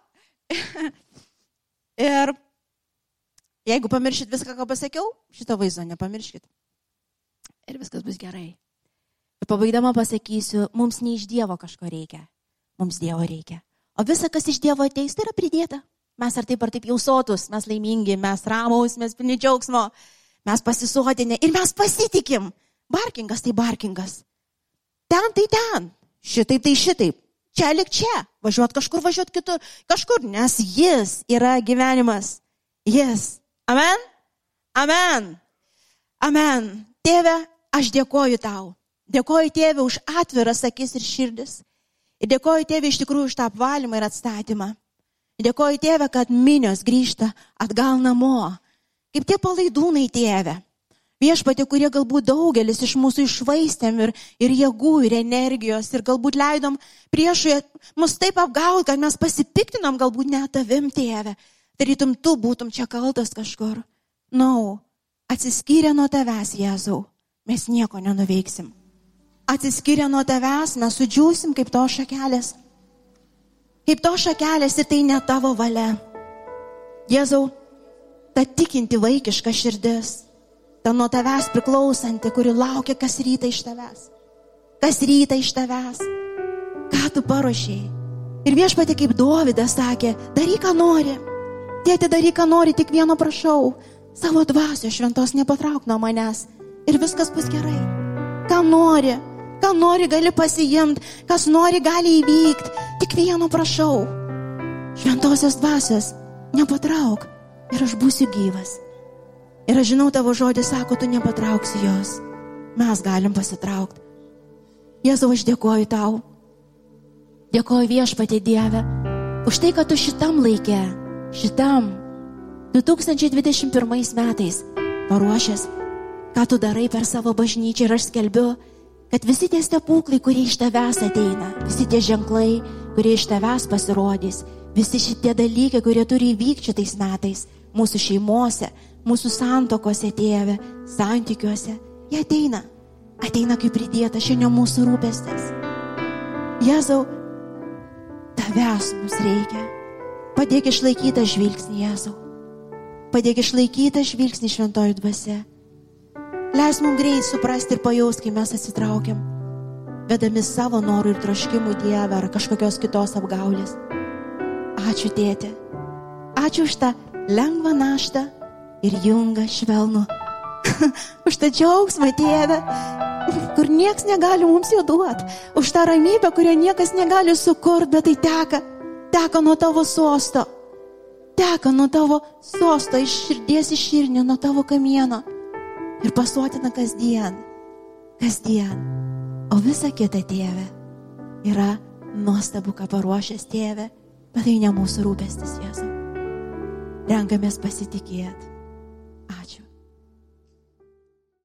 S1: Ir jeigu pamiršit viską, ką pasakiau, šito vaizdo nepamirškit. Ir viskas bus gerai. Ir pabaigdama pasakysiu, mums ne iš Dievo kažko reikia, mums Dievo reikia. O visa, kas iš Dievo ateis, tai yra pridėta. Mes ar taip ar taip jau sotus, mes laimingi, mes ramaus, mes pilni džiaugsmo, mes pasisuotinė ir mes pasitikim. Barkingas tai barkingas. Ten tai ten, šitaip tai šitaip čia lik čia, važiuot kažkur, važiuot kitur, kažkur, nes jis yra gyvenimas. Jis. Amen? Amen. Amen. Tėve, aš dėkoju tau. Dėkoju tėve už atviras akis ir širdis. Ir dėkoju tėve iš tikrųjų už tą apvalymą ir atstatymą. Dėkoju tėve, kad minios grįžta atgal namo. Kaip tie palaidūnai tėve Viešpatė, kurie galbūt daugelis iš mūsų išvaistėm ir, ir jėgų, ir energijos, ir galbūt leidom priešui mus taip apgauti, kad mes pasipiktinom galbūt ne tavim, tėve. Tarytum, tu būtum čia kaltas kažkur. Na, no, atsiskyrę nuo tavęs, Jėzau, mes nieko nenuveiksim. Atsiskyrę nuo tavęs, mes sudžiūsim kaip to šakelės. Kaip to šakelės ir tai ne tavo valia. Jėzau, ta tikinti vaikiška širdis ta nuo tavęs priklausanti, kuri laukia kas rytą iš tavęs. Kas rytą iš tavęs. Ką tu paruošėjai. Ir viešpatė kaip Dovydas sakė, daryk, ką nori. Tėti, daryk, ką nori, tik vieno prašau. Savo dvasio šventos nepatrauk nuo manęs. Ir viskas bus gerai. Ką nori, ką nori gali pasijimti, kas nori gali įvykti. Tik vieno prašau. Šventosios dvasios nepatrauk ir aš būsiu gyvas. Ir aš žinau, tavo žodis sako, tu nepatrauksi jos. Mes galim pasitraukti. Jėzau, aš dėkoju tau. Dėkoju viešpatė Dieve už tai, kad tu šitam laikė, šitam 2021 metais paruošęs, ką tu darai per savo bažnyčią ir aš skelbiu, kad visi tie stebuklai, kurie iš tavęs ateina, visi tie ženklai, kurie iš tavęs pasirodys, visi šitie dalykai, kurie turi įvykti šitais metais mūsų šeimose, mūsų santokose, tėve, santykiuose. Jie ateina. Ateina kaip pridėta šiandien mūsų rūpestis. Jėzau, tavęs mums reikia. Padėk išlaikyti žvilgsnį, Jėzau. Padėk išlaikyti žvilgsnį šventojų dvasia. Leis mums greit suprasti ir pajausti, kai mes atsitraukiam, vedami savo norų ir troškimų Dievą ar kažkokios kitos apgaulės. Ačiū, tėtė. Ačiū už tą lengvą naštą ir jungą švelnų. už tą džiaugsmą, tėve, kur niekas negali mums jo duoti. Už tą ramybę, kurią niekas negali sukurti, bet tai teka, teka nuo tavo sosto. Teka nuo tavo sosto, iš širdies iš širnio, nuo tavo kamieno. Ir pasuotina kasdien. Kasdien. O visa kita tėve yra nuostabu, ką paruošęs tėve, bet tai ne mūsų rūpestis, Jėzau renkamės pasitikėti. arte.